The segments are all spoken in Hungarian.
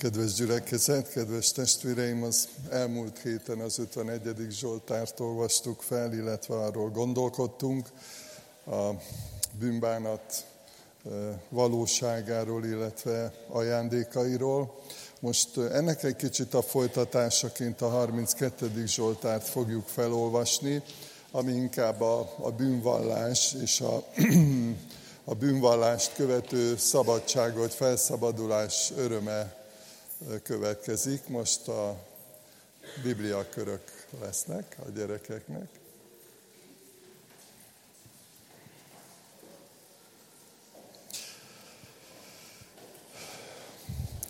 Kedves gyülekezet, kedves testvéreim, az elmúlt héten az 51. Zsoltárt olvastuk fel, illetve arról gondolkodtunk, a bűnbánat valóságáról, illetve ajándékairól. Most ennek egy kicsit a folytatásaként a 32. Zsoltárt fogjuk felolvasni, ami inkább a, a bűnvallás és a, a bűnvallást követő szabadságot, felszabadulás öröme következik. Most a bibliakörök lesznek a gyerekeknek.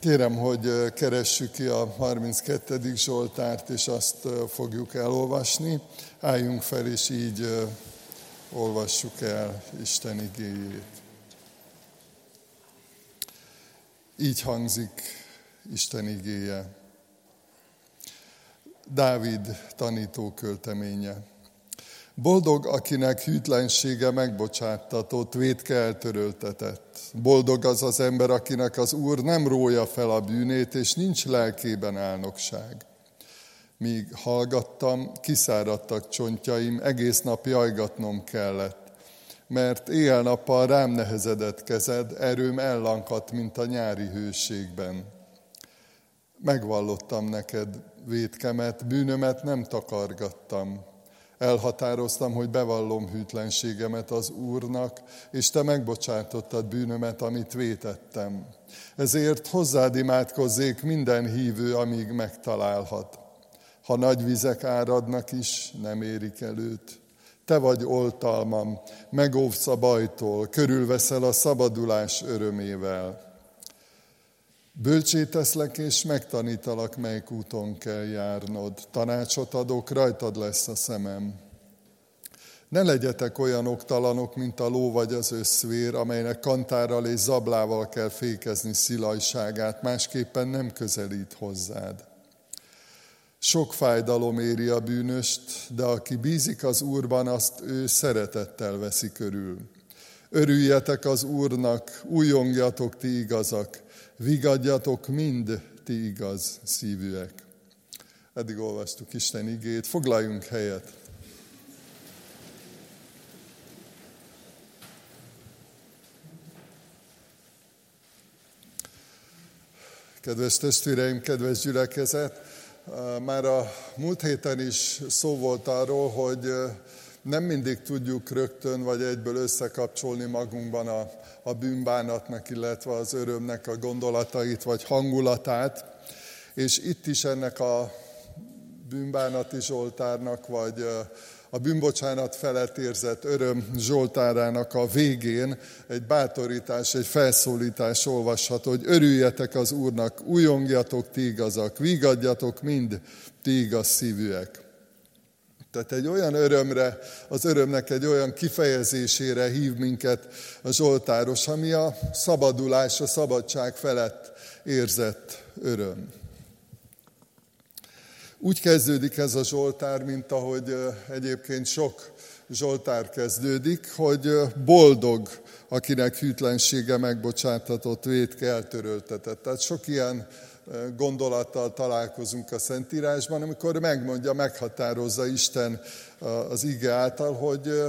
Kérem, hogy keressük ki a 32. Zsoltárt, és azt fogjuk elolvasni. Álljunk fel, és így olvassuk el Isten igéjét. Így hangzik Isten igéje. Dávid tanító költeménye. Boldog, akinek hűtlensége megbocsáttatott, védke eltöröltetett. Boldog az az ember, akinek az Úr nem rója fel a bűnét, és nincs lelkében álnokság. Míg hallgattam, kiszáradtak csontjaim, egész nap jajgatnom kellett, mert éjjel-nappal rám nehezedett kezed, erőm ellankadt, mint a nyári hőségben. Megvallottam neked védkemet, bűnömet nem takargattam. Elhatároztam, hogy bevallom hűtlenségemet az Úrnak, és te megbocsátottad bűnömet, amit vétettem. Ezért hozzád imádkozzék minden hívő, amíg megtalálhat. Ha nagy vizek áradnak is, nem érik előtt. Te vagy oltalmam, megóvsz a bajtól, körülveszel a szabadulás örömével. Bölcsé teszlek és megtanítalak, melyik úton kell járnod. Tanácsot adok, rajtad lesz a szemem. Ne legyetek olyan oktalanok, mint a ló vagy az összvér, amelynek kantárral és zablával kell fékezni szilajságát, másképpen nem közelít hozzád. Sok fájdalom éri a bűnöst, de aki bízik az Úrban, azt ő szeretettel veszi körül. Örüljetek az Úrnak, újongjatok ti igazak, vigadjatok mind ti igaz szívűek. Eddig olvastuk Isten igét, foglaljunk helyet. Kedves testvéreim, kedves gyülekezet! Már a múlt héten is szó volt arról, hogy nem mindig tudjuk rögtön vagy egyből összekapcsolni magunkban a, a bűnbánatnak, illetve az örömnek a gondolatait vagy hangulatát. És itt is ennek a bűnbánati Zsoltárnak, vagy a bűnbocsánat felett érzett öröm Zsoltárának a végén egy bátorítás, egy felszólítás olvasható, hogy örüljetek az Úrnak, újongjatok ti igazak, vigadjatok mind ti igaz szívűek. Tehát egy olyan örömre, az örömnek egy olyan kifejezésére hív minket a Zsoltáros, ami a szabadulás, a szabadság felett érzett öröm. Úgy kezdődik ez a Zsoltár, mint ahogy egyébként sok Zsoltár kezdődik, hogy boldog, akinek hűtlensége megbocsátatott, védke eltöröltetett. Tehát sok ilyen gondolattal találkozunk a Szentírásban, amikor megmondja, meghatározza Isten az ige által, hogy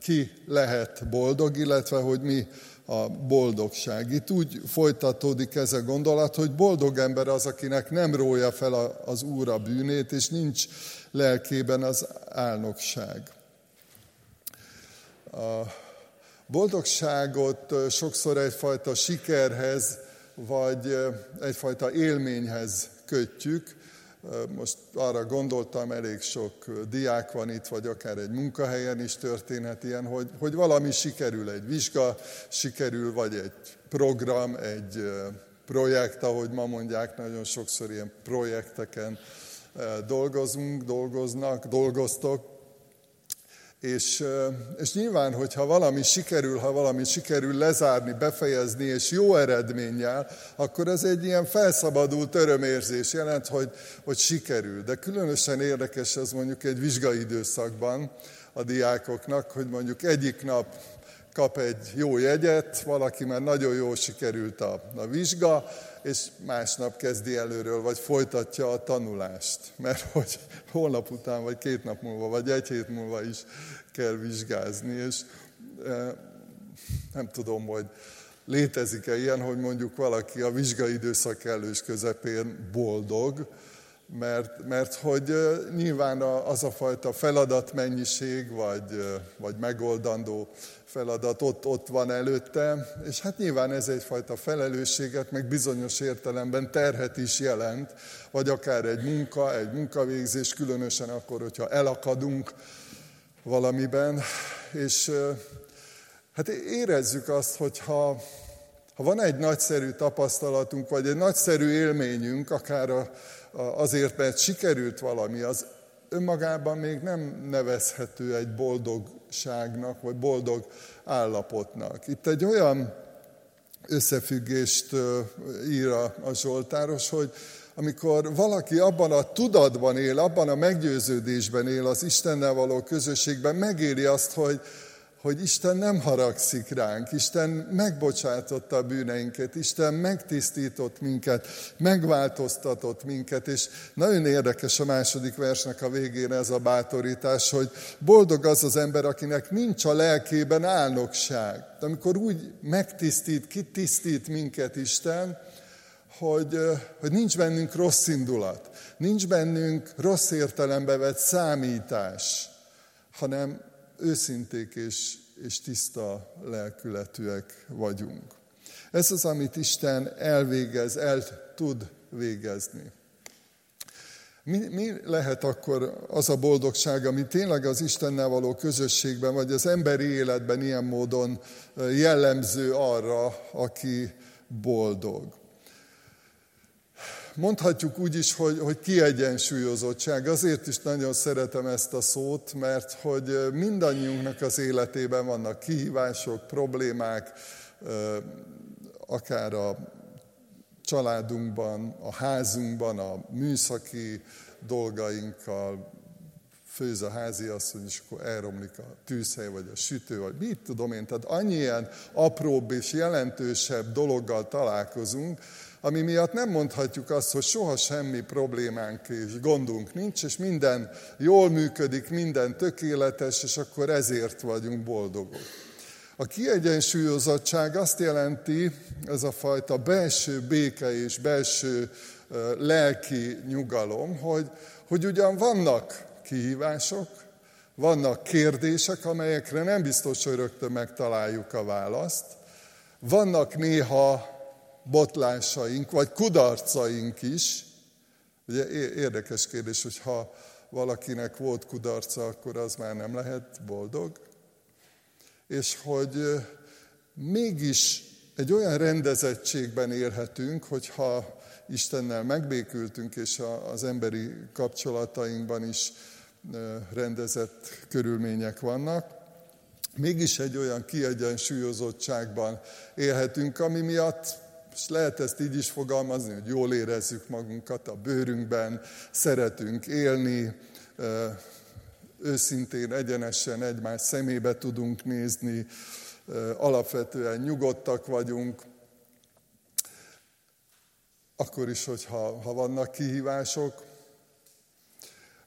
ki lehet boldog, illetve hogy mi a boldogság. Itt úgy folytatódik ez a gondolat, hogy boldog ember az, akinek nem rója fel az Úr a bűnét, és nincs lelkében az álnokság. A boldogságot sokszor egyfajta sikerhez, vagy egyfajta élményhez kötjük. Most arra gondoltam, elég sok diák van itt, vagy akár egy munkahelyen is történhet ilyen, hogy, hogy valami sikerül, egy vizsga sikerül, vagy egy program, egy projekt, ahogy ma mondják, nagyon sokszor ilyen projekteken dolgozunk, dolgoznak, dolgoztok, és, és nyilván, hogyha valami sikerül, ha valami sikerül lezárni, befejezni, és jó eredménnyel, akkor ez egy ilyen felszabadult örömérzés jelent, hogy, hogy sikerül. De különösen érdekes ez mondjuk egy vizsgai időszakban a diákoknak, hogy mondjuk egyik nap kap egy jó jegyet, valaki már nagyon jól sikerült a, a vizsga, és másnap kezdi előről, vagy folytatja a tanulást, mert hogy holnap után, vagy két nap múlva, vagy egy hét múlva is kell vizsgázni, és e, nem tudom, hogy létezik-e ilyen, hogy mondjuk valaki a vizsgai időszak elős közepén boldog, mert, mert hogy nyilván az a fajta feladatmennyiség, vagy, vagy megoldandó feladat ott, ott van előtte, és hát nyilván ez egyfajta felelősséget, meg bizonyos értelemben terhet is jelent, vagy akár egy munka, egy munkavégzés, különösen akkor, hogyha elakadunk valamiben, és hát érezzük azt, hogyha ha van egy nagyszerű tapasztalatunk, vagy egy nagyszerű élményünk, akár azért, mert sikerült valami, az önmagában még nem nevezhető egy boldogságnak, vagy boldog állapotnak. Itt egy olyan összefüggést ír a Zsoltáros, hogy amikor valaki abban a tudatban él, abban a meggyőződésben él az Istennel való közösségben, megéri azt, hogy, hogy Isten nem haragszik ránk, Isten megbocsátotta a bűneinket, Isten megtisztított minket, megváltoztatott minket, és nagyon érdekes a második versnek a végén ez a bátorítás, hogy boldog az az ember, akinek nincs a lelkében álnokság. De amikor úgy megtisztít, kitisztít minket Isten, hogy, hogy nincs bennünk rossz indulat, nincs bennünk rossz értelembe vett számítás, hanem őszinték és, és tiszta lelkületűek vagyunk. Ez az, amit Isten elvégez, el tud végezni. Mi, mi lehet akkor az a boldogság, ami tényleg az Istennel való közösségben, vagy az emberi életben ilyen módon jellemző arra, aki boldog? Mondhatjuk úgy is, hogy, hogy kiegyensúlyozottság. Azért is nagyon szeretem ezt a szót, mert hogy mindannyiunknak az életében vannak kihívások, problémák, akár a családunkban, a házunkban, a műszaki dolgainkkal, főz a házi asszony, és akkor elromlik a tűzhely, vagy a sütő, vagy mit tudom én. Tehát annyi ilyen apróbb és jelentősebb dologgal találkozunk, ami miatt nem mondhatjuk azt, hogy soha semmi problémánk és gondunk nincs, és minden jól működik, minden tökéletes, és akkor ezért vagyunk boldogok. A kiegyensúlyozottság azt jelenti, ez a fajta belső béke és belső lelki nyugalom, hogy, hogy ugyan vannak kihívások, vannak kérdések, amelyekre nem biztos, hogy rögtön megtaláljuk a választ, vannak néha botlásaink, vagy kudarcaink is. Ugye érdekes kérdés, hogy ha valakinek volt kudarca, akkor az már nem lehet boldog. És hogy mégis egy olyan rendezettségben élhetünk, hogyha Istennel megbékültünk, és az emberi kapcsolatainkban is rendezett körülmények vannak, mégis egy olyan kiegyensúlyozottságban élhetünk, ami miatt és lehet ezt így is fogalmazni, hogy jól érezzük magunkat a bőrünkben, szeretünk élni, őszintén, egyenesen egymás szemébe tudunk nézni, alapvetően nyugodtak vagyunk, akkor is, hogyha ha vannak kihívások.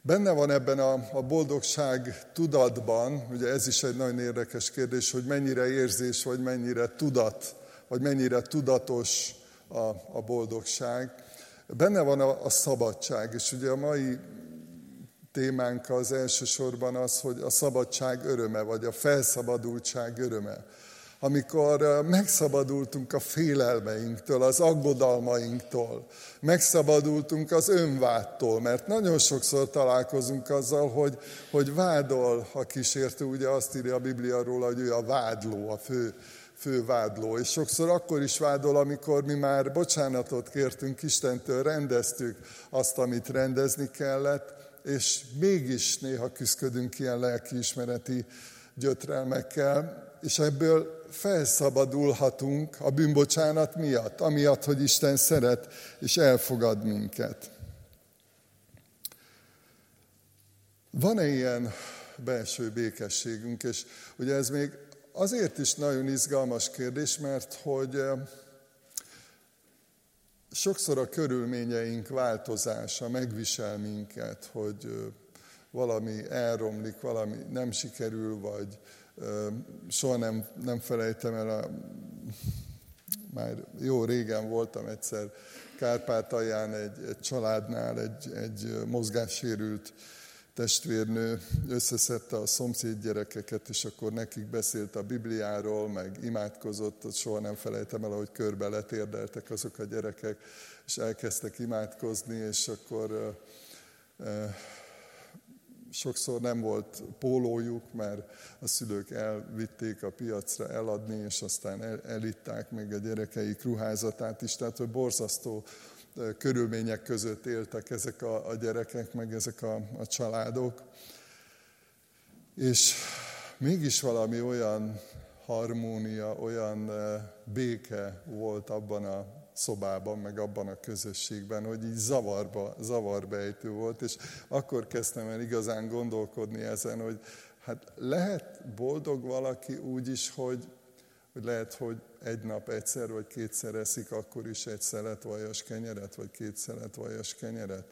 Benne van ebben a, a boldogság tudatban, ugye ez is egy nagyon érdekes kérdés, hogy mennyire érzés, vagy mennyire tudat vagy mennyire tudatos a, a boldogság. Benne van a, a szabadság, és ugye a mai témánk az elsősorban az, hogy a szabadság öröme, vagy a felszabadultság öröme. Amikor megszabadultunk a félelmeinktől, az aggodalmainktól, megszabadultunk az önvádtól, mert nagyon sokszor találkozunk azzal, hogy, hogy vádol a kísértő, ugye azt írja a Biblia róla, hogy ő a vádló, a fő fővádló. És sokszor akkor is vádol, amikor mi már bocsánatot kértünk Istentől, rendeztük azt, amit rendezni kellett, és mégis néha küzdködünk ilyen lelkiismereti gyötrelmekkel, és ebből felszabadulhatunk a bűnbocsánat miatt, amiatt, hogy Isten szeret és elfogad minket. Van-e ilyen belső békességünk, és ugye ez még azért is nagyon izgalmas kérdés, mert hogy sokszor a körülményeink változása megvisel minket, hogy valami elromlik, valami nem sikerül, vagy soha nem, nem felejtem el, a, már jó régen voltam egyszer Kárpátalján egy, egy családnál, egy, egy mozgássérült testvérnő összeszedte a szomszéd gyerekeket, és akkor nekik beszélt a Bibliáról, meg imádkozott, soha nem felejtem el, hogy körbe letérdeltek azok a gyerekek, és elkezdtek imádkozni, és akkor sokszor nem volt pólójuk, mert a szülők elvitték a piacra eladni, és aztán el, elitták meg a gyerekeik ruházatát is, tehát hogy borzasztó körülmények között éltek ezek a, a gyerekek, meg ezek a, a családok. És mégis valami olyan harmónia, olyan béke volt abban a szobában, meg abban a közösségben, hogy így zavarba, zavarbejtő volt, és akkor kezdtem el igazán gondolkodni ezen, hogy hát lehet boldog valaki úgy is, hogy, hogy lehet, hogy egy nap egyszer vagy kétszer eszik, akkor is egy szelet vajas kenyeret, vagy két szelet vajas kenyeret.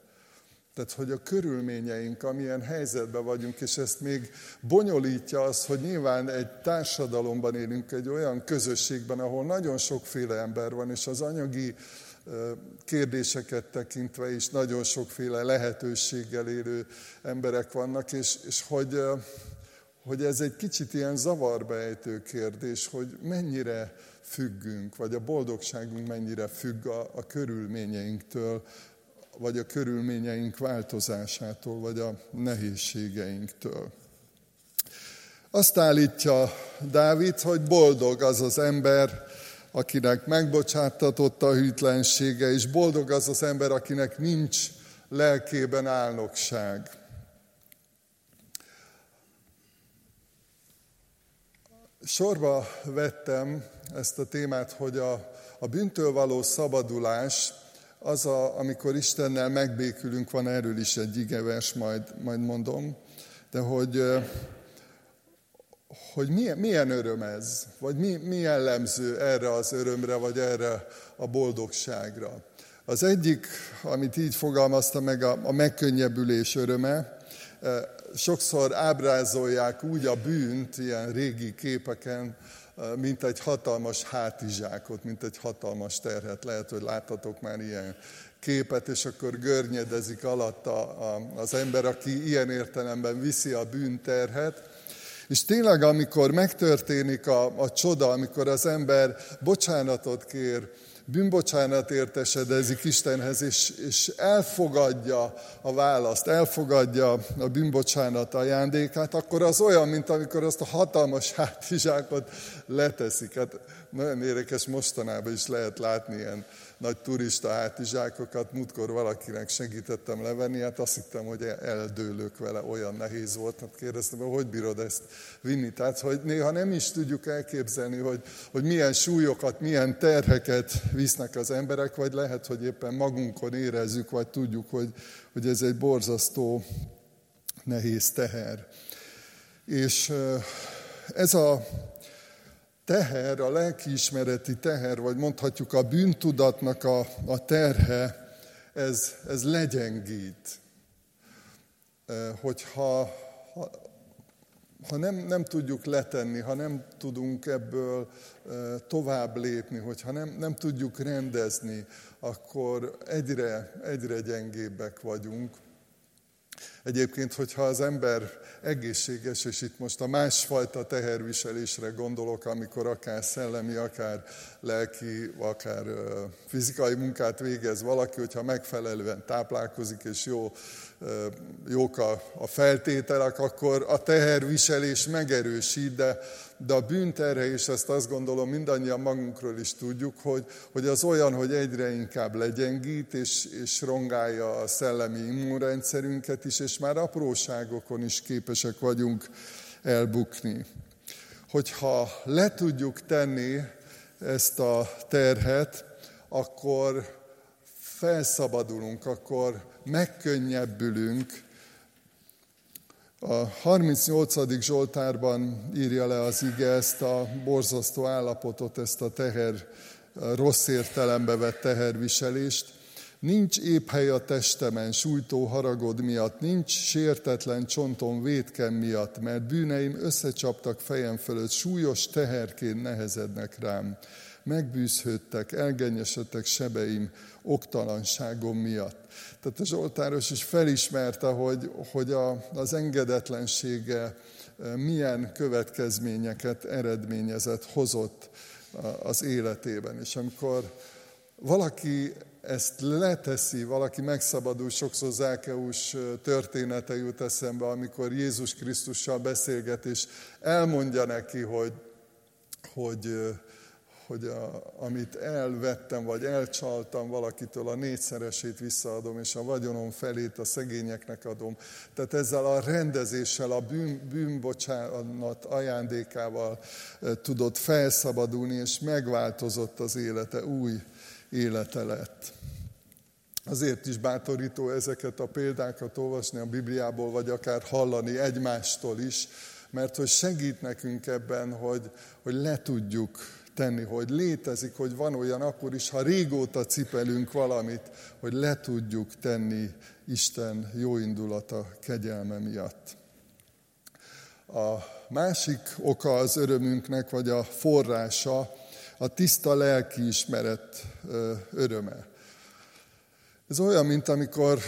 Tehát, hogy a körülményeink, amilyen helyzetben vagyunk, és ezt még bonyolítja az, hogy nyilván egy társadalomban élünk, egy olyan közösségben, ahol nagyon sokféle ember van, és az anyagi kérdéseket tekintve is nagyon sokféle lehetőséggel élő emberek vannak, és, és hogy, hogy ez egy kicsit ilyen zavarbejtő kérdés, hogy mennyire függünk, vagy a boldogságunk mennyire függ a, a körülményeinktől, vagy a körülményeink változásától, vagy a nehézségeinktől. Azt állítja Dávid, hogy boldog az az ember, akinek megbocsátatott a hűtlensége, és boldog az az ember, akinek nincs lelkében álnokság. Sorba vettem ezt a témát, hogy a, a bűntől való szabadulás az, a, amikor Istennel megbékülünk, van erről is egy igevers, majd, majd mondom, de hogy, hogy milyen, milyen öröm ez, vagy mi, mi jellemző erre az örömre, vagy erre a boldogságra. Az egyik, amit így fogalmazta meg, a, a megkönnyebbülés öröme, sokszor ábrázolják úgy a bűnt, ilyen régi képeken, mint egy hatalmas hátizsákot, mint egy hatalmas terhet. Lehet, hogy láthatok már ilyen képet, és akkor görnyedezik alatta az ember, aki ilyen értelemben viszi a bűnterhet. És tényleg, amikor megtörténik a, a csoda, amikor az ember bocsánatot kér, bűnbocsánat értesedezik Istenhez, és, és elfogadja a választ, elfogadja a bűnbocsánat ajándékát, akkor az olyan, mint amikor azt a hatalmas hátizsákot leteszik. Hát nagyon érdekes, mostanában is lehet látni ilyen nagy turista hátizsákokat. Múltkor valakinek segítettem levenni, hát azt hittem, hogy eldőlök vele, olyan nehéz volt. Hát kérdeztem, hogy hogy bírod ezt vinni. Tehát, hogy néha nem is tudjuk elképzelni, hogy, hogy milyen súlyokat, milyen terheket visznek az emberek, vagy lehet, hogy éppen magunkon érezzük, vagy tudjuk, hogy, hogy ez egy borzasztó nehéz teher. És ez a teher, a lelkiismereti teher, vagy mondhatjuk a bűntudatnak a, a terhe, ez, ez legyengít. Hogyha ha, ha nem, nem tudjuk letenni, ha nem tudunk ebből tovább lépni, hogyha nem, nem tudjuk rendezni, akkor egyre, egyre gyengébbek vagyunk. Egyébként, hogyha az ember egészséges, és itt most a másfajta teherviselésre gondolok, amikor akár szellemi, akár lelki, akár fizikai munkát végez valaki, hogyha megfelelően táplálkozik, és jó, jók a, a feltételek, akkor a teherviselés megerősít, de de a bűnterhe, és ezt azt gondolom mindannyian magunkról is tudjuk, hogy, hogy az olyan, hogy egyre inkább legyengít, és, és rongálja a szellemi immunrendszerünket is, és már apróságokon is képesek vagyunk elbukni. Hogyha le tudjuk tenni ezt a terhet, akkor felszabadulunk, akkor megkönnyebbülünk, A 38. Zsoltárban írja le az ige ezt a borzasztó állapotot, ezt a teher, rossz értelembe vett teherviselést. Nincs épp hely a testemen, sújtó haragod miatt, nincs sértetlen csontom védkem miatt, mert bűneim összecsaptak fejem fölött, súlyos teherként nehezednek rám. Megbűzhődtek, elgenyesedtek sebeim oktalanságom miatt. Tehát a Zsoltáros is felismerte, hogy, hogy a, az engedetlensége eh, milyen következményeket eredményezett, hozott az életében. És amikor valaki ezt leteszi, valaki megszabadul, sokszor Zákeus története jut eszembe, amikor Jézus Krisztussal beszélget, és elmondja neki, hogy, hogy, hogy a, amit elvettem, vagy elcsaltam valakitől, a négyszeresét visszaadom, és a vagyonom felét a szegényeknek adom. Tehát ezzel a rendezéssel, a bűn, bűnbocsánat ajándékával tudott felszabadulni, és megváltozott az élete, új élete lett. Azért is bátorító ezeket a példákat olvasni a Bibliából, vagy akár hallani egymástól is, mert hogy segít nekünk ebben, hogy, hogy le tudjuk tenni, hogy létezik, hogy van olyan akkor is, ha régóta cipelünk valamit, hogy le tudjuk tenni Isten jóindulata, kegyelme miatt. A másik oka az örömünknek, vagy a forrása, a tiszta lelkiismeret öröme. Ez olyan, mint amikor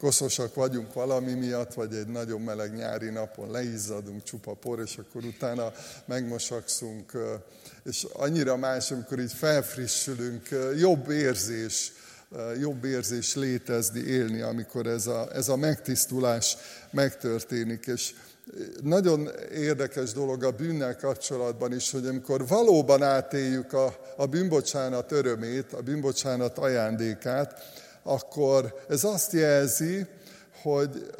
koszosak vagyunk valami miatt, vagy egy nagyon meleg nyári napon leizzadunk csupa por, és akkor utána megmosakszunk, és annyira más, amikor így felfrissülünk, jobb érzés, jobb érzés létezni, élni, amikor ez a, ez a megtisztulás megtörténik. És nagyon érdekes dolog a bűnnel kapcsolatban is, hogy amikor valóban átéljük a, a bűnbocsánat örömét, a bűnbocsánat ajándékát, akkor ez azt jelzi, hogy,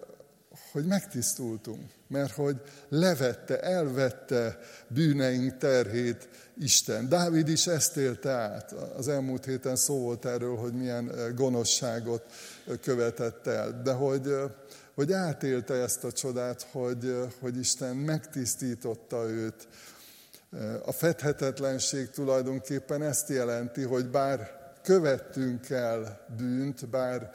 hogy megtisztultunk, mert hogy levette, elvette bűneink terhét Isten. Dávid is ezt élte át. Az elmúlt héten szó volt erről, hogy milyen gonoszságot követett el, de hogy hogy átélte ezt a csodát, hogy, hogy Isten megtisztította őt. A fedhetetlenség tulajdonképpen ezt jelenti, hogy bár követtünk el bűnt, bár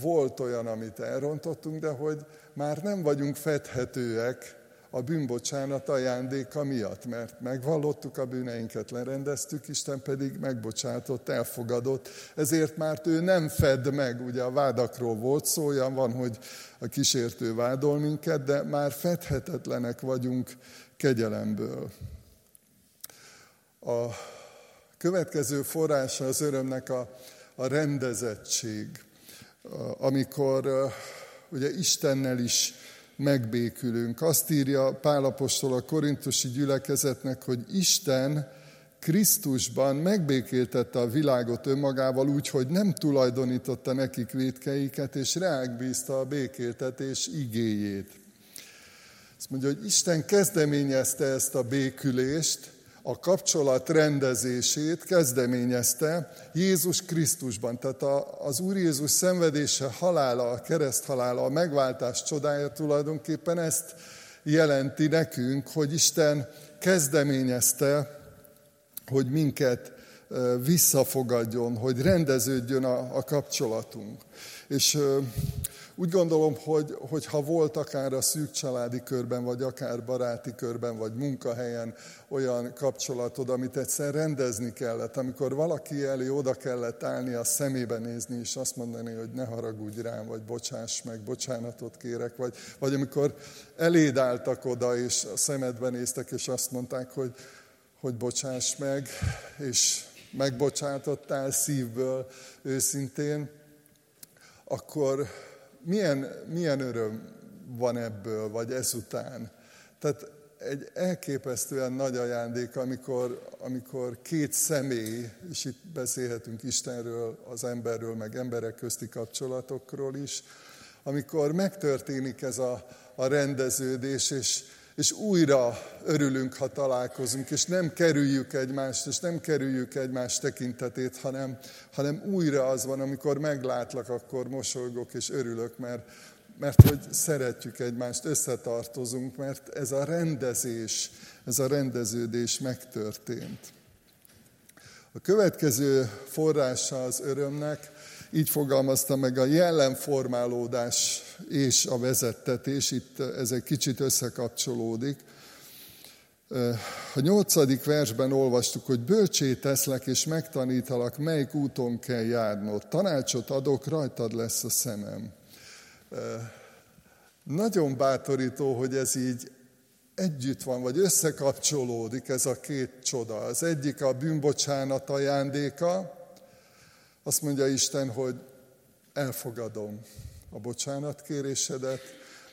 volt olyan, amit elrontottunk, de hogy már nem vagyunk fedhetőek a bűnbocsánat ajándéka miatt, mert megvallottuk a bűneinket, lerendeztük, Isten pedig megbocsátott, elfogadott, ezért már ő nem fed meg, ugye a vádakról volt szó, olyan van, hogy a kísértő vádol minket, de már fedhetetlenek vagyunk kegyelemből. A következő forrása az örömnek a, a rendezettség, amikor ugye Istennel is megbékülünk. Azt írja Pálapostól a korintusi gyülekezetnek, hogy Isten Krisztusban megbékéltette a világot önmagával úgy, hogy nem tulajdonította nekik védkeiket, és reák bízta a békéltetés igéjét. Azt mondja, hogy Isten kezdeményezte ezt a békülést, a kapcsolat rendezését kezdeményezte Jézus Krisztusban. Tehát az Úr Jézus szenvedése, halála, a kereszt halála, a megváltás csodája tulajdonképpen ezt jelenti nekünk, hogy Isten kezdeményezte, hogy minket visszafogadjon, hogy rendeződjön a, a kapcsolatunk. És úgy gondolom, hogy, hogy ha volt akár a szűk családi körben, vagy akár baráti körben, vagy munkahelyen olyan kapcsolatod, amit egyszer rendezni kellett, amikor valaki elé oda kellett állni, a szemébe nézni, és azt mondani, hogy ne haragudj rám, vagy bocsáss meg, bocsánatot kérek, vagy, vagy amikor eléd álltak oda, és a szemedbe néztek, és azt mondták, hogy, hogy bocsáss meg, és megbocsátottál szívből, őszintén, akkor milyen, milyen öröm van ebből, vagy ezután. Tehát egy elképesztően nagy ajándék, amikor, amikor két személy, és itt beszélhetünk Istenről, az emberről, meg emberek közti kapcsolatokról is, amikor megtörténik ez a, a rendeződés, és, és újra örülünk, ha találkozunk, és nem kerüljük egymást, és nem kerüljük egymás tekintetét, hanem, hanem újra az van, amikor meglátlak, akkor mosolygok és örülök, mert, mert hogy szeretjük egymást, összetartozunk, mert ez a rendezés, ez a rendeződés megtörtént. A következő forrása az örömnek, így fogalmazta meg a jellemformálódás és a vezettetés, itt ez egy kicsit összekapcsolódik. A nyolcadik versben olvastuk, hogy bölcsé teszlek és megtanítalak, melyik úton kell járnod. Tanácsot adok, rajtad lesz a szemem. Nagyon bátorító, hogy ez így együtt van, vagy összekapcsolódik ez a két csoda. Az egyik a bűnbocsánat ajándéka, azt mondja Isten, hogy elfogadom a bocsánatkérésedet,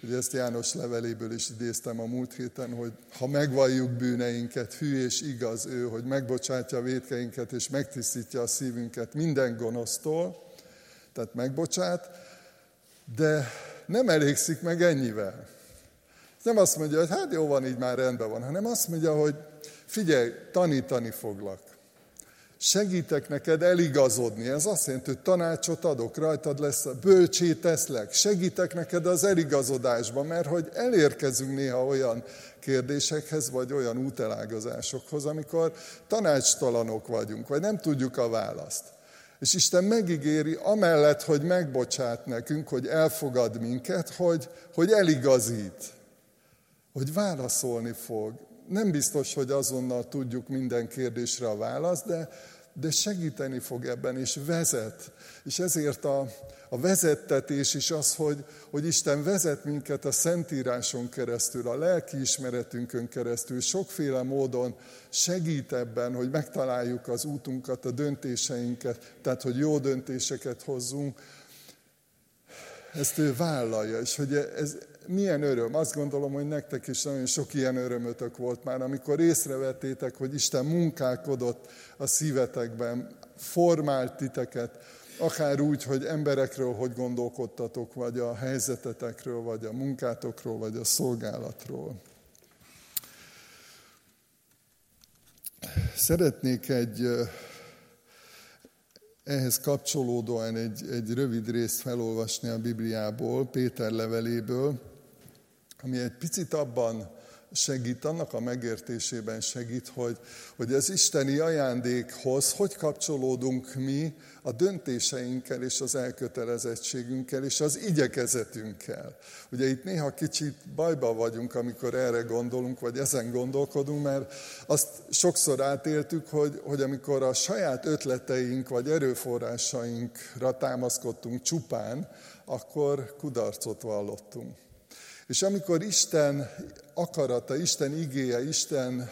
Ugye ezt János leveléből is idéztem a múlt héten, hogy ha megvalljuk bűneinket, hű és igaz ő, hogy megbocsátja a védkeinket és megtisztítja a szívünket minden gonosztól, tehát megbocsát, de nem elégszik meg ennyivel. Nem azt mondja, hogy hát jó van, így már rendben van, hanem azt mondja, hogy figyelj, tanítani foglak. Segítek neked eligazodni. Ez azt jelenti, hogy tanácsot adok, rajtad lesz, bölcsé teszlek. Segítek neked az eligazodásban, mert hogy elérkezünk néha olyan kérdésekhez, vagy olyan útelágazásokhoz, amikor tanácstalanok vagyunk, vagy nem tudjuk a választ. És Isten megígéri, amellett, hogy megbocsát nekünk, hogy elfogad minket, hogy, hogy eligazít, hogy válaszolni fog. Nem biztos, hogy azonnal tudjuk minden kérdésre a választ, de, de segíteni fog ebben, és vezet. És ezért a, a vezettetés is az, hogy, hogy Isten vezet minket a Szentíráson keresztül, a lelkiismeretünkön keresztül, sokféle módon segít ebben, hogy megtaláljuk az útunkat, a döntéseinket, tehát hogy jó döntéseket hozzunk. Ezt ő vállalja, és hogy ez, milyen öröm. Azt gondolom, hogy nektek is nagyon sok ilyen örömötök volt már, amikor észrevettétek, hogy Isten munkálkodott a szívetekben, formált titeket, akár úgy, hogy emberekről hogy gondolkodtatok, vagy a helyzetetekről, vagy a munkátokról, vagy a szolgálatról. Szeretnék egy ehhez kapcsolódóan egy, egy rövid részt felolvasni a Bibliából, Péter leveléből, ami egy picit abban segít, annak a megértésében segít, hogy, hogy az isteni ajándékhoz hogy kapcsolódunk mi a döntéseinkkel és az elkötelezettségünkkel és az igyekezetünkkel. Ugye itt néha kicsit bajba vagyunk, amikor erre gondolunk, vagy ezen gondolkodunk, mert azt sokszor átéltük, hogy, hogy amikor a saját ötleteink vagy erőforrásainkra támaszkodtunk csupán, akkor kudarcot vallottunk. És amikor Isten akarata, Isten igéje, Isten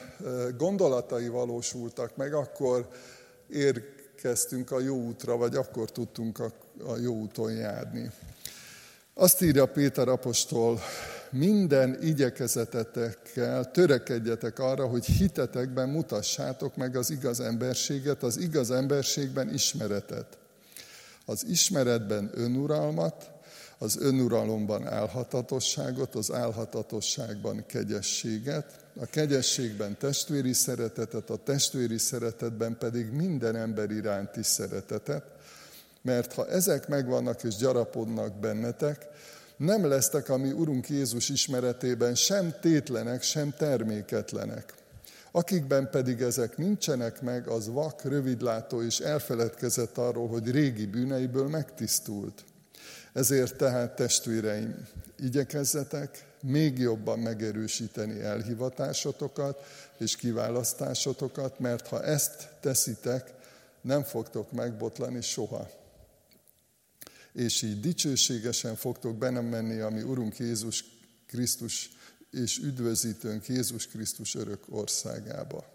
gondolatai valósultak meg, akkor érkeztünk a jó útra, vagy akkor tudtunk a, jó úton járni. Azt írja Péter apostol, minden igyekezetetekkel törekedjetek arra, hogy hitetekben mutassátok meg az igaz emberséget, az igaz emberségben ismeretet. Az ismeretben önuralmat, az önuralomban álhatatosságot, az álhatatosságban kegyességet, a kegyességben testvéri szeretetet, a testvéri szeretetben pedig minden ember iránti szeretetet, mert ha ezek megvannak és gyarapodnak bennetek, nem lesztek a mi Urunk Jézus ismeretében sem tétlenek, sem terméketlenek. Akikben pedig ezek nincsenek meg, az vak, rövidlátó és elfeledkezett arról, hogy régi bűneiből megtisztult. Ezért tehát testvéreim, igyekezzetek még jobban megerősíteni elhivatásotokat és kiválasztásotokat, mert ha ezt teszitek, nem fogtok megbotlani soha. És így dicsőségesen fogtok bennem menni a mi Urunk Jézus Krisztus és üdvözítőnk Jézus Krisztus örök országába.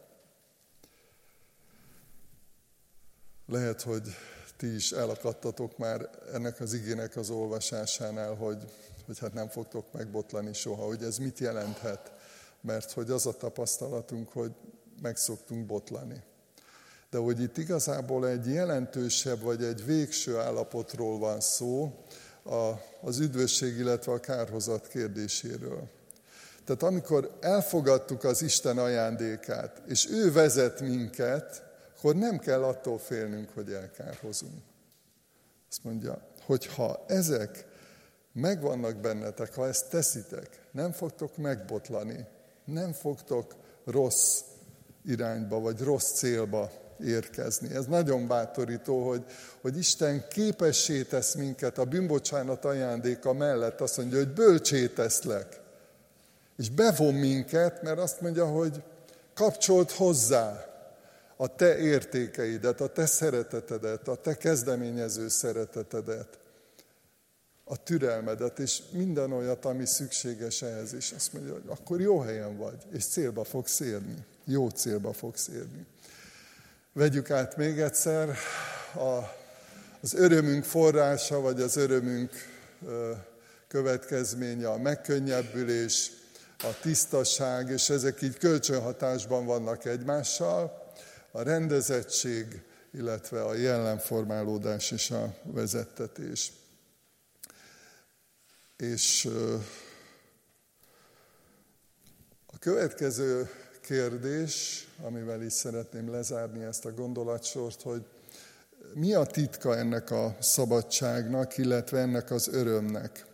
Lehet, hogy ti is elakadtatok már ennek az igének az olvasásánál, hogy, hogy hát nem fogtok megbotlani soha, hogy ez mit jelenthet, mert hogy az a tapasztalatunk, hogy meg szoktunk botlani. De hogy itt igazából egy jelentősebb vagy egy végső állapotról van szó, a, az üdvösség, illetve a kárhozat kérdéséről. Tehát amikor elfogadtuk az Isten ajándékát, és ő vezet minket, akkor nem kell attól félnünk, hogy elkárhozunk. Azt mondja, hogy ha ezek megvannak bennetek, ha ezt teszitek, nem fogtok megbotlani, nem fogtok rossz irányba, vagy rossz célba érkezni. Ez nagyon bátorító, hogy, hogy Isten képessé tesz minket a bűnbocsánat ajándéka mellett, azt mondja, hogy bölcsé teszlek. És bevon minket, mert azt mondja, hogy kapcsolt hozzá a te értékeidet, a te szeretetedet, a te kezdeményező szeretetedet, a türelmedet, és minden olyat, ami szükséges ehhez. És azt mondja, hogy akkor jó helyen vagy, és célba fogsz érni. Jó célba fogsz érni. Vegyük át még egyszer, a, az örömünk forrása, vagy az örömünk következménye a megkönnyebbülés, a tisztaság, és ezek így kölcsönhatásban vannak egymással, a rendezettség, illetve a jellemformálódás és a vezettetés. És a következő kérdés, amivel is szeretném lezárni ezt a gondolatsort, hogy mi a titka ennek a szabadságnak, illetve ennek az örömnek?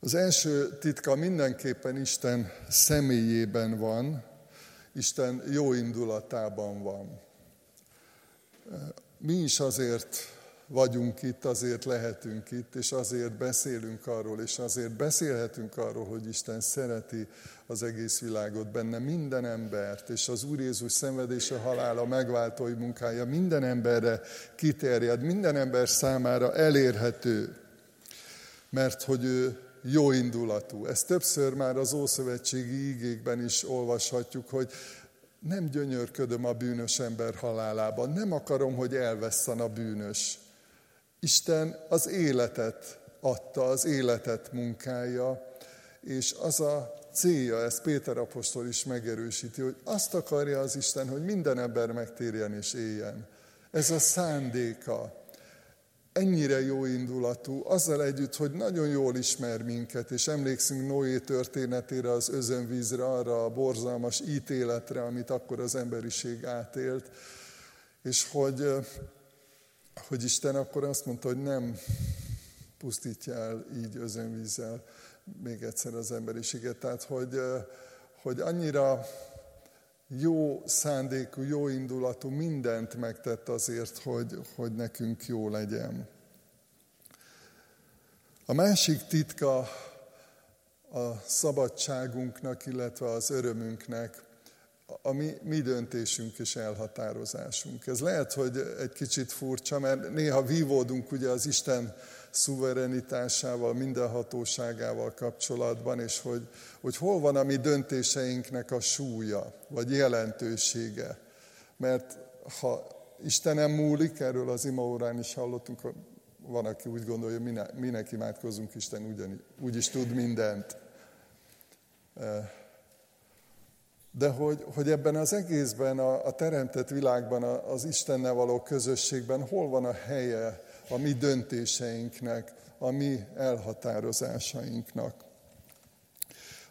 Az első titka mindenképpen Isten személyében van, Isten jó indulatában van. Mi is azért vagyunk itt, azért lehetünk itt, és azért beszélünk arról, és azért beszélhetünk arról, hogy Isten szereti az egész világot, benne minden embert, és az Úr Jézus szenvedése, halála, megváltói munkája minden emberre kiterjed, minden ember számára elérhető, mert hogy ő jó indulatú. Ezt többször már az Ószövetségi ígékben is olvashatjuk, hogy nem gyönyörködöm a bűnös ember halálában, nem akarom, hogy elvesszen a bűnös. Isten az életet adta, az életet munkája, és az a célja, ezt Péter apostol is megerősíti, hogy azt akarja az Isten, hogy minden ember megtérjen és éljen. Ez a szándéka. Ennyire jó indulatú, azzal együtt, hogy nagyon jól ismer minket, és emlékszünk Noé történetére, az özönvízre, arra a borzalmas ítéletre, amit akkor az emberiség átélt, és hogy hogy Isten akkor azt mondta, hogy nem pusztítja el így özönvízzel még egyszer az emberiséget. Tehát, hogy, hogy annyira jó szándékú, jó indulatú, mindent megtett azért, hogy, hogy nekünk jó legyen. A másik titka a szabadságunknak, illetve az örömünknek a mi, mi döntésünk és elhatározásunk. Ez lehet, hogy egy kicsit furcsa, mert néha vívódunk ugye az Isten szuverenitásával, mindenhatóságával kapcsolatban, és hogy, hogy hol van a mi döntéseinknek a súlya, vagy jelentősége. Mert ha Istenem múlik, erről az imaórán is hallottunk, van, aki úgy gondolja, hogy minek imádkozunk, Isten ugyan, úgy is tud mindent de hogy, hogy ebben az egészben, a, a teremtett világban, az Istennel való közösségben hol van a helye a mi döntéseinknek, a mi elhatározásainknak.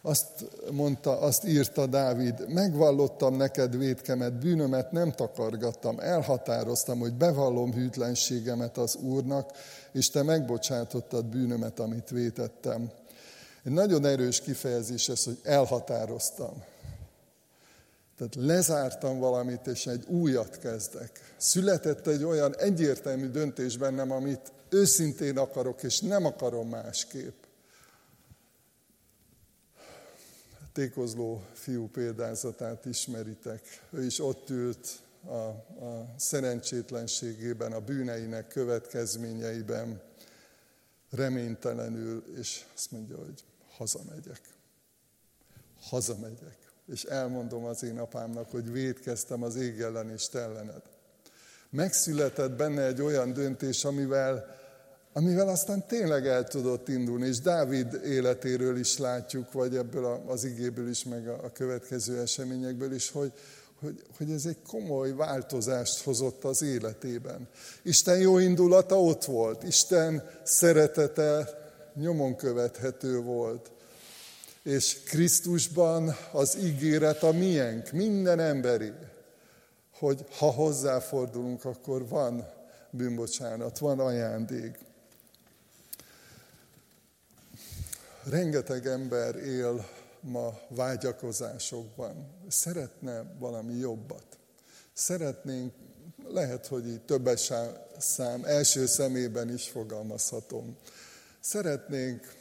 Azt mondta, azt írta Dávid, megvallottam neked védkemet, bűnömet nem takargattam, elhatároztam, hogy bevallom hűtlenségemet az Úrnak, és te megbocsátottad bűnömet, amit vétettem. Egy nagyon erős kifejezés ez, hogy elhatároztam. Tehát lezártam valamit, és egy újat kezdek. Született egy olyan egyértelmű döntés bennem, amit őszintén akarok, és nem akarom másképp. Tékozló fiú példázatát ismeritek. Ő is ott ült a, a szerencsétlenségében, a bűneinek következményeiben, reménytelenül, és azt mondja, hogy hazamegyek. Hazamegyek és elmondom az én apámnak, hogy védkeztem az ég ellen és te. Megszületett benne egy olyan döntés, amivel, amivel aztán tényleg el tudott indulni, és Dávid életéről is látjuk, vagy ebből az igéből is, meg a, a következő eseményekből is, hogy, hogy, hogy ez egy komoly változást hozott az életében. Isten jó indulata ott volt, Isten szeretete nyomon követhető volt és Krisztusban az ígéret a miénk, minden emberi, hogy ha hozzáfordulunk, akkor van bűnbocsánat, van ajándék. Rengeteg ember él ma vágyakozásokban. Szeretne valami jobbat. Szeretnénk, lehet, hogy így többes szám, első szemében is fogalmazhatom. Szeretnénk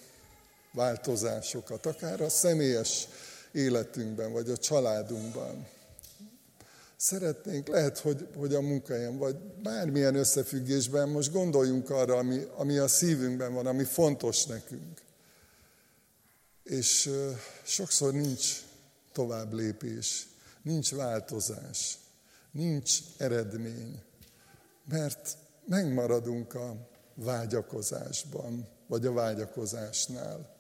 változásokat, akár a személyes életünkben, vagy a családunkban. Szeretnénk, lehet, hogy, hogy a munkahelyen, vagy bármilyen összefüggésben most gondoljunk arra, ami, ami a szívünkben van, ami fontos nekünk. És sokszor nincs tovább lépés, nincs változás, nincs eredmény, mert megmaradunk a vágyakozásban, vagy a vágyakozásnál.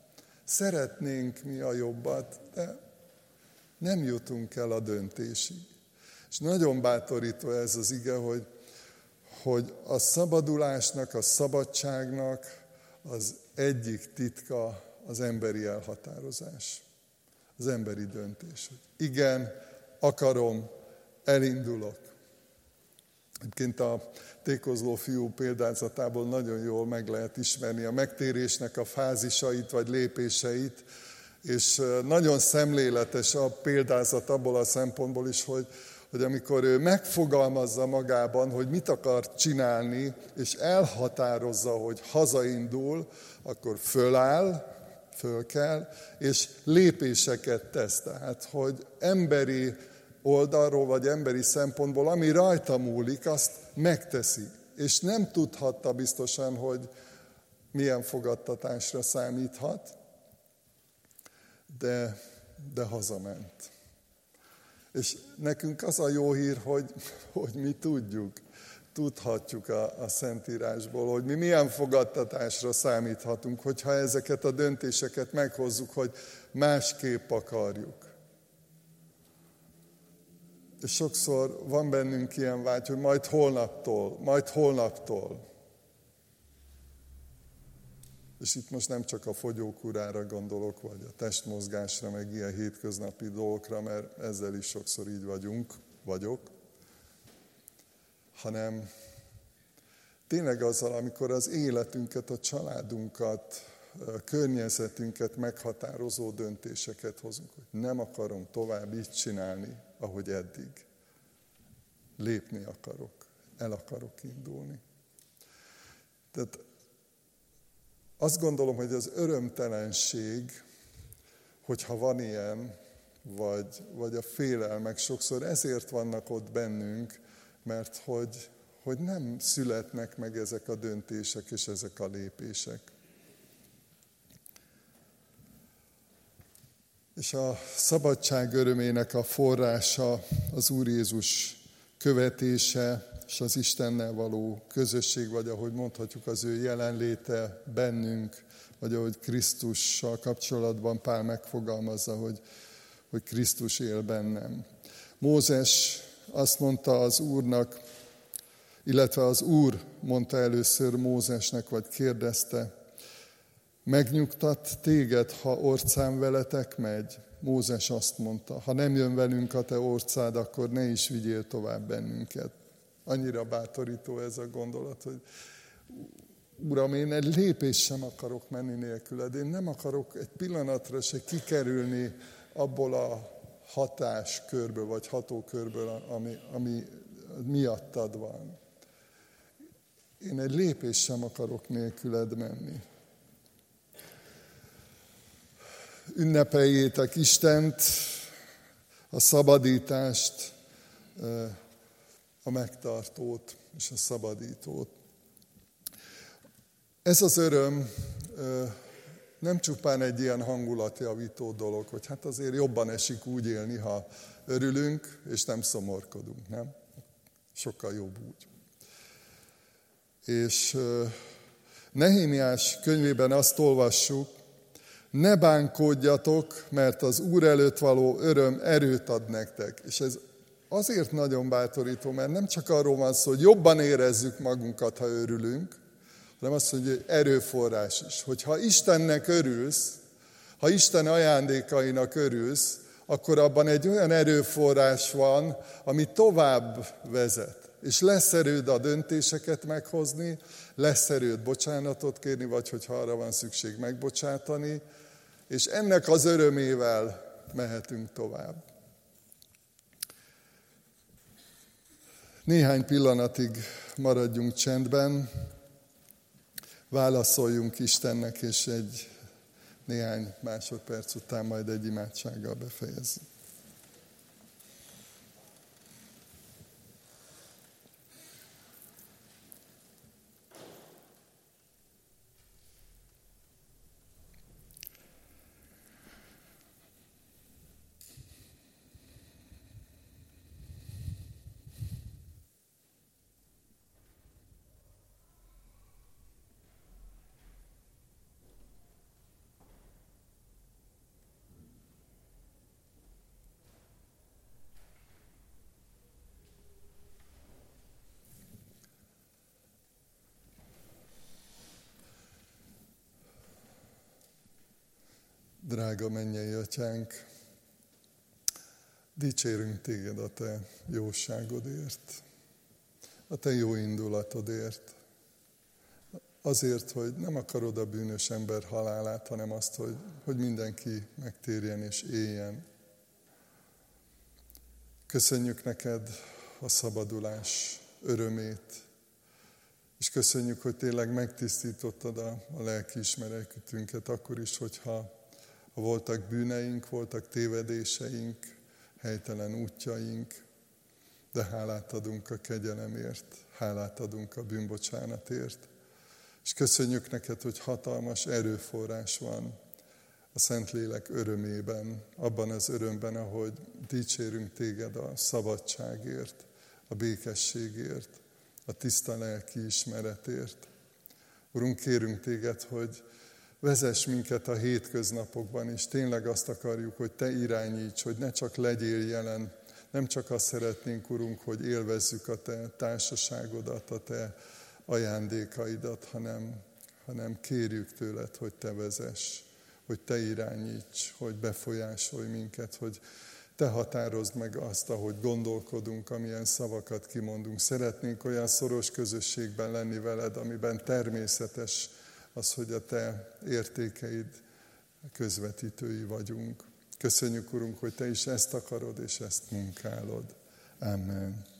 Szeretnénk mi a jobbat, de nem jutunk el a döntésig. És nagyon bátorító ez az ige, hogy, hogy a szabadulásnak, a szabadságnak az egyik titka az emberi elhatározás, az emberi döntés. Igen, akarom, elindulok. Egyébként a tékozló fiú példázatából nagyon jól meg lehet ismerni a megtérésnek a fázisait vagy lépéseit, és nagyon szemléletes a példázat abból a szempontból is, hogy, hogy amikor ő megfogalmazza magában, hogy mit akar csinálni, és elhatározza, hogy hazaindul, akkor föláll, föl kell, és lépéseket tesz. Tehát, hogy emberi oldalról, vagy emberi szempontból, ami rajta múlik, azt megteszi. És nem tudhatta biztosan, hogy milyen fogadtatásra számíthat, de, de hazament. És nekünk az a jó hír, hogy, hogy mi tudjuk, tudhatjuk a, a Szentírásból, hogy mi milyen fogadtatásra számíthatunk, hogyha ezeket a döntéseket meghozzuk, hogy másképp akarjuk. És sokszor van bennünk ilyen vágy, hogy majd holnaptól, majd holnaptól. És itt most nem csak a fogyókurára gondolok, vagy a testmozgásra, meg ilyen hétköznapi dolgokra, mert ezzel is sokszor így vagyunk, vagyok, hanem tényleg azzal, amikor az életünket, a családunkat, a környezetünket meghatározó döntéseket hozunk, hogy nem akarom tovább így csinálni, ahogy eddig. Lépni akarok, el akarok indulni. Tehát azt gondolom, hogy az örömtelenség, hogyha van ilyen, vagy, vagy a félelmek sokszor ezért vannak ott bennünk, mert hogy, hogy nem születnek meg ezek a döntések és ezek a lépések. És a szabadság örömének a forrása az Úr Jézus követése, és az Istennel való közösség, vagy ahogy mondhatjuk, az ő jelenléte bennünk, vagy ahogy Krisztussal kapcsolatban Pál megfogalmazza, hogy, hogy Krisztus él bennem. Mózes azt mondta az Úrnak, illetve az Úr mondta először Mózesnek, vagy kérdezte, megnyugtat téged, ha orcám veletek megy? Mózes azt mondta, ha nem jön velünk a te orcád, akkor ne is vigyél tovább bennünket. Annyira bátorító ez a gondolat, hogy Uram, én egy lépés sem akarok menni nélküled. Én nem akarok egy pillanatra se kikerülni abból a hatáskörből, vagy hatókörből, ami, ami miattad van. Én egy lépés sem akarok nélküled menni. Ünnepeljétek Istent, a szabadítást, a megtartót és a szabadítót. Ez az öröm nem csupán egy ilyen hangulatjavító dolog, hogy hát azért jobban esik úgy élni, ha örülünk, és nem szomorkodunk, nem? Sokkal jobb úgy. És Nehémiás könyvében azt olvassuk, ne bánkódjatok, mert az Úr előtt való öröm erőt ad nektek. És ez azért nagyon bátorító, mert nem csak arról van szó, hogy jobban érezzük magunkat, ha örülünk, hanem azt mondja, hogy erőforrás is. Hogyha Istennek örülsz, ha Isten ajándékainak örülsz, akkor abban egy olyan erőforrás van, ami tovább vezet. És lesz erőd a döntéseket meghozni, lesz erőd bocsánatot kérni, vagy hogyha arra van szükség megbocsátani, És ennek az örömével mehetünk tovább. Néhány pillanatig maradjunk csendben, válaszoljunk Istennek, és egy néhány másodperc után majd egy imádsággal befejezzük. Drága mennyei atyánk, dicsérünk téged a te jóságodért, a te jó indulatodért. Azért, hogy nem akarod a bűnös ember halálát, hanem azt, hogy, hogy mindenki megtérjen és éljen. Köszönjük neked a szabadulás örömét, és köszönjük, hogy tényleg megtisztítottad a, a lelkiismeretünket, akkor is, hogyha ha voltak bűneink, voltak tévedéseink, helytelen útjaink, de hálát adunk a kegyelemért, hálát adunk a bűnbocsánatért. És köszönjük neked, hogy hatalmas erőforrás van a Szentlélek örömében, abban az örömben, ahogy dicsérünk téged a szabadságért, a békességért, a tiszta lelki ismeretért. Urunk, kérünk téged, hogy Vezess minket a hétköznapokban, és tényleg azt akarjuk, hogy Te irányíts, hogy ne csak legyél jelen, nem csak azt szeretnénk, Urunk, hogy élvezzük a Te társaságodat, a Te ajándékaidat, hanem, hanem kérjük tőled, hogy Te vezess, hogy Te irányíts, hogy befolyásolj minket, hogy Te határozd meg azt, ahogy gondolkodunk, amilyen szavakat kimondunk. Szeretnénk olyan szoros közösségben lenni veled, amiben természetes, az, hogy a Te értékeid közvetítői vagyunk. Köszönjük, Urunk, hogy Te is ezt akarod, és ezt munkálod. Amen.